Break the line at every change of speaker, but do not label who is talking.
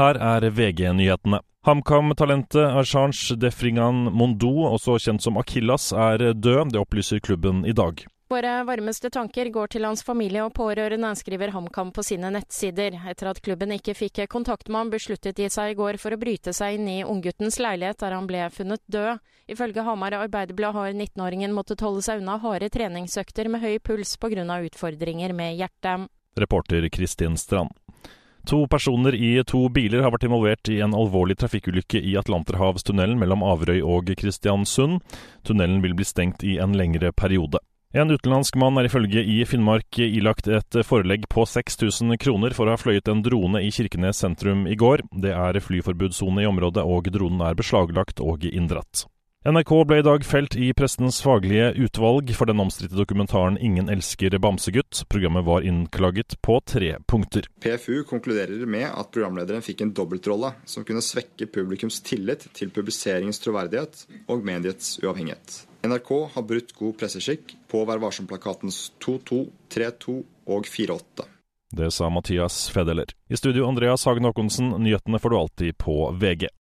Her er VG-nyhetene. HamKam-talentet Archange Defringan Mondo, også kjent som Akillas, er død. Det opplyser klubben i dag.
Våre varmeste tanker går til hans familie og pårørende, skriver HamKam på sine nettsider. Etter at klubben ikke fikk kontakt med ham, besluttet de seg i går for å bryte seg inn i ungguttens leilighet, der han ble funnet død. Ifølge Hamar Arbeiderblad har 19-åringen måttet holde seg unna harde treningsøkter med høy puls pga. utfordringer med hjertet.
Reporter Kristin Strand. To personer i to biler har vært involvert i en alvorlig trafikkulykke i Atlanterhavstunnelen mellom Averøy og Kristiansund. Tunnelen vil bli stengt i en lengre periode. En utenlandsk mann er ifølge i Finnmark ilagt et forelegg på 6000 kroner for å ha fløyet en drone i Kirkenes sentrum i går. Det er flyforbudssone i området, og dronen er beslaglagt og inndratt. NRK ble i dag felt i Prestens faglige utvalg for den omstridte dokumentaren 'Ingen elsker bamsegutt'. Programmet var innklaget på tre punkter.
PFU konkluderer med at programlederen fikk en dobbeltrolle som kunne svekke publikums tillit til publiseringens troverdighet og mediets uavhengighet. NRK har brutt god presseskikk på Vær varsom-plakatens 22, 32 og 48.
Det sa Mathias Fedeler. I studio Andreas Hagen Haakonsen, nyhetene får du alltid på VG.